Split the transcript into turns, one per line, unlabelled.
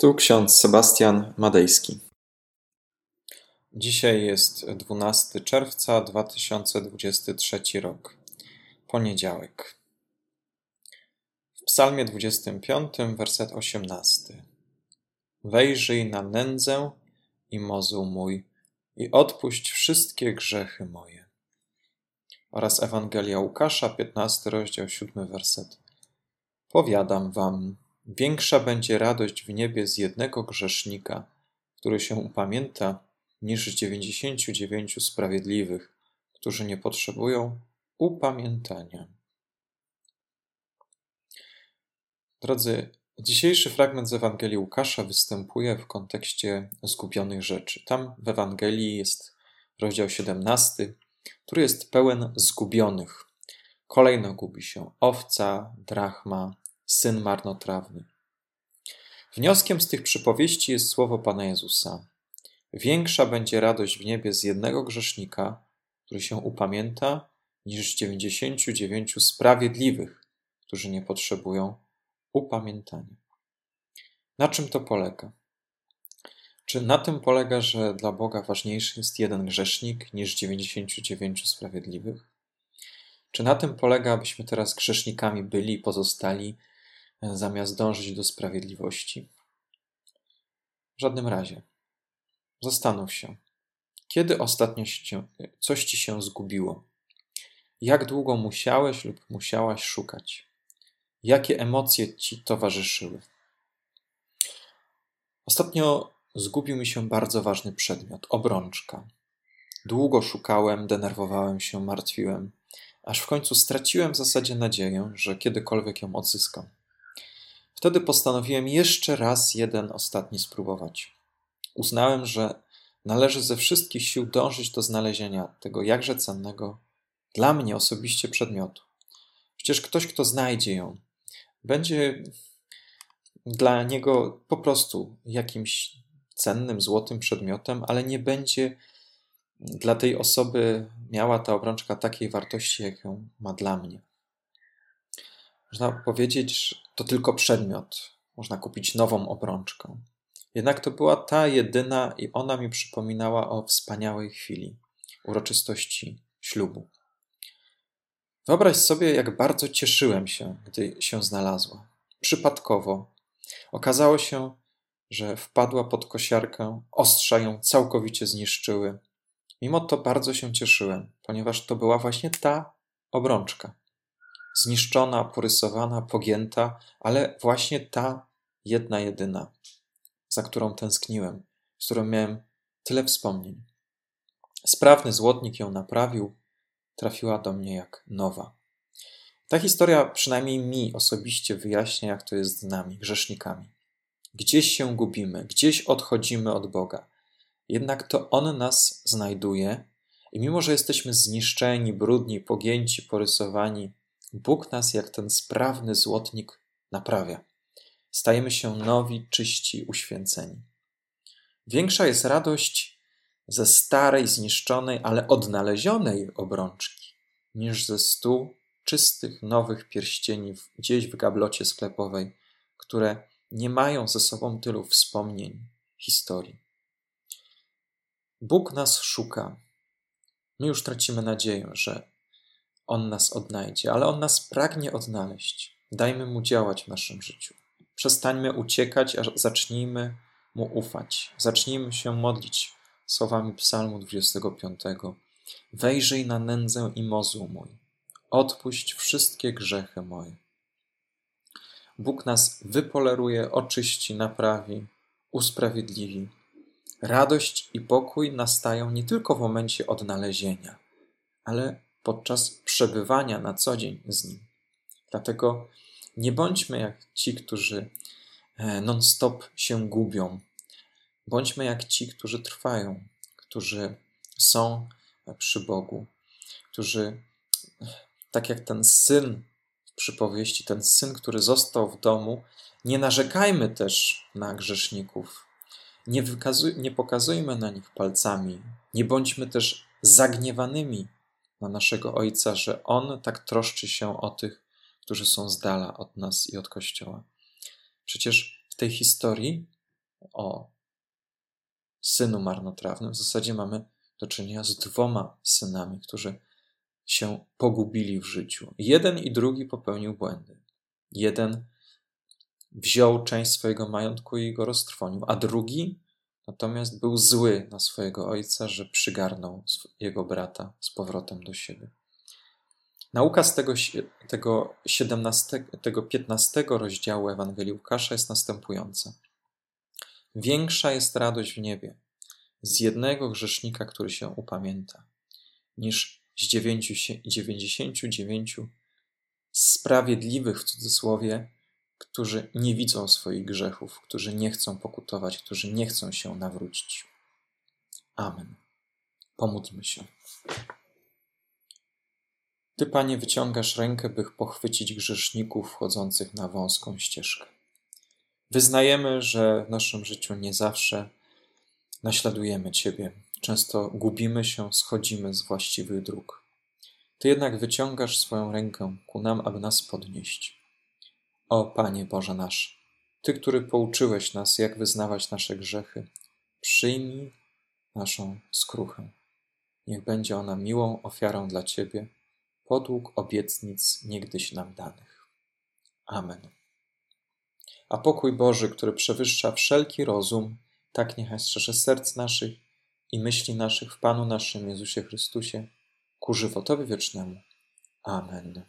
Tu ksiądz Sebastian Madejski. Dzisiaj jest 12 czerwca 2023 rok, poniedziałek. W Psalmie 25, werset 18. Wejrzyj na nędzę i mozuł mój i odpuść wszystkie grzechy moje. Oraz Ewangelia Łukasza, 15 rozdział, 7 werset. Powiadam wam, Większa będzie radość w niebie z jednego grzesznika, który się upamięta, niż z dziewięćdziesięciu dziewięciu sprawiedliwych, którzy nie potrzebują upamiętania. Drodzy, dzisiejszy fragment z Ewangelii Łukasza występuje w kontekście zgubionych rzeczy. Tam w Ewangelii jest rozdział 17, który jest pełen zgubionych. Kolejno gubi się owca, drachma, syn marnotrawny. Wnioskiem z tych przypowieści jest słowo Pana Jezusa. Większa będzie radość w niebie z jednego grzesznika, który się upamięta, niż z dziewięciu sprawiedliwych, którzy nie potrzebują upamiętania. Na czym to polega? Czy na tym polega, że dla Boga ważniejszy jest jeden grzesznik niż dziewięćdziesięciu dziewięciu sprawiedliwych? Czy na tym polega, abyśmy teraz grzesznikami byli i pozostali zamiast dążyć do sprawiedliwości? W żadnym razie. Zastanów się, kiedy ostatnio się, coś ci się zgubiło? Jak długo musiałeś lub musiałaś szukać? Jakie emocje ci towarzyszyły? Ostatnio zgubił mi się bardzo ważny przedmiot obrączka. Długo szukałem, denerwowałem się, martwiłem, aż w końcu straciłem w zasadzie nadzieję, że kiedykolwiek ją odzyskam. Wtedy postanowiłem jeszcze raz jeden ostatni spróbować. Uznałem, że należy ze wszystkich sił dążyć do znalezienia tego jakże cennego dla mnie osobiście przedmiotu. Przecież ktoś, kto znajdzie ją, będzie dla niego po prostu jakimś cennym, złotym przedmiotem, ale nie będzie dla tej osoby miała ta obrączka takiej wartości, jak ją ma dla mnie. Można powiedzieć, że to tylko przedmiot. Można kupić nową obrączkę. Jednak to była ta jedyna i ona mi przypominała o wspaniałej chwili uroczystości ślubu. Wyobraź sobie, jak bardzo cieszyłem się, gdy się znalazła. Przypadkowo. Okazało się, że wpadła pod kosiarkę, ostrza ją całkowicie zniszczyły. Mimo to bardzo się cieszyłem, ponieważ to była właśnie ta obrączka zniszczona, porysowana, pogięta, ale właśnie ta jedna jedyna, za którą tęskniłem, z którą miałem tyle wspomnień. Sprawny złotnik ją naprawił, trafiła do mnie jak nowa. Ta historia przynajmniej mi osobiście wyjaśnia, jak to jest z nami, grzesznikami. Gdzieś się gubimy, gdzieś odchodzimy od Boga. Jednak to On nas znajduje i mimo, że jesteśmy zniszczeni, brudni, pogięci, porysowani, Bóg nas jak ten sprawny złotnik naprawia. Stajemy się nowi, czyści, uświęceni. Większa jest radość ze starej, zniszczonej, ale odnalezionej obrączki, niż ze stu czystych, nowych pierścieni gdzieś w gablocie sklepowej, które nie mają ze sobą tylu wspomnień, historii. Bóg nas szuka. My już tracimy nadzieję, że on nas odnajdzie, ale On nas pragnie odnaleźć. Dajmy Mu działać w naszym życiu. Przestańmy uciekać, a zacznijmy Mu ufać. Zacznijmy się modlić słowami Psalmu 25. Wejrzyj na nędzę i mozuł mój. Odpuść wszystkie grzechy moje. Bóg nas wypoleruje, oczyści, naprawi, usprawiedliwi. Radość i pokój nastają nie tylko w momencie odnalezienia, ale podczas przebywania na co dzień z Nim. Dlatego nie bądźmy jak ci, którzy e, non-stop się gubią. Bądźmy jak ci, którzy trwają, którzy są przy Bogu, którzy, tak jak ten syn w przypowieści, ten syn, który został w domu, nie narzekajmy też na grzeszników. Nie, wykazuj, nie pokazujmy na nich palcami. Nie bądźmy też zagniewanymi na naszego Ojca, że On tak troszczy się o tych, którzy są z dala od nas i od Kościoła. Przecież w tej historii o synu marnotrawnym. W zasadzie mamy do czynienia z dwoma synami, którzy się pogubili w życiu. Jeden i drugi popełnił błędy. Jeden wziął część swojego majątku i go roztrwonił, a drugi natomiast był zły na swojego ojca, że przygarnął jego brata z powrotem do siebie. Nauka z tego, tego, 17, tego 15 rozdziału Ewangelii Łukasza jest następująca. Większa jest radość w niebie z jednego grzesznika, który się upamięta, niż z 99 sprawiedliwych w cudzysłowie, którzy nie widzą swoich grzechów, którzy nie chcą pokutować, którzy nie chcą się nawrócić. Amen. Pomódlmy się. Ty, Panie, wyciągasz rękę, by pochwycić grzeszników wchodzących na wąską ścieżkę. Wyznajemy, że w naszym życiu nie zawsze naśladujemy Ciebie. Często gubimy się, schodzimy z właściwych dróg. Ty jednak wyciągasz swoją rękę ku nam, aby nas podnieść. O Panie Boże nasz, Ty, który pouczyłeś nas, jak wyznawać nasze grzechy, przyjmij naszą skruchę. Niech będzie ona miłą ofiarą dla Ciebie, podług obietnic niegdyś nam danych. Amen. A pokój Boży, który przewyższa wszelki rozum, tak niechaj strzeże serc naszych i myśli naszych w Panu naszym Jezusie Chrystusie, ku żywotowi wiecznemu. Amen.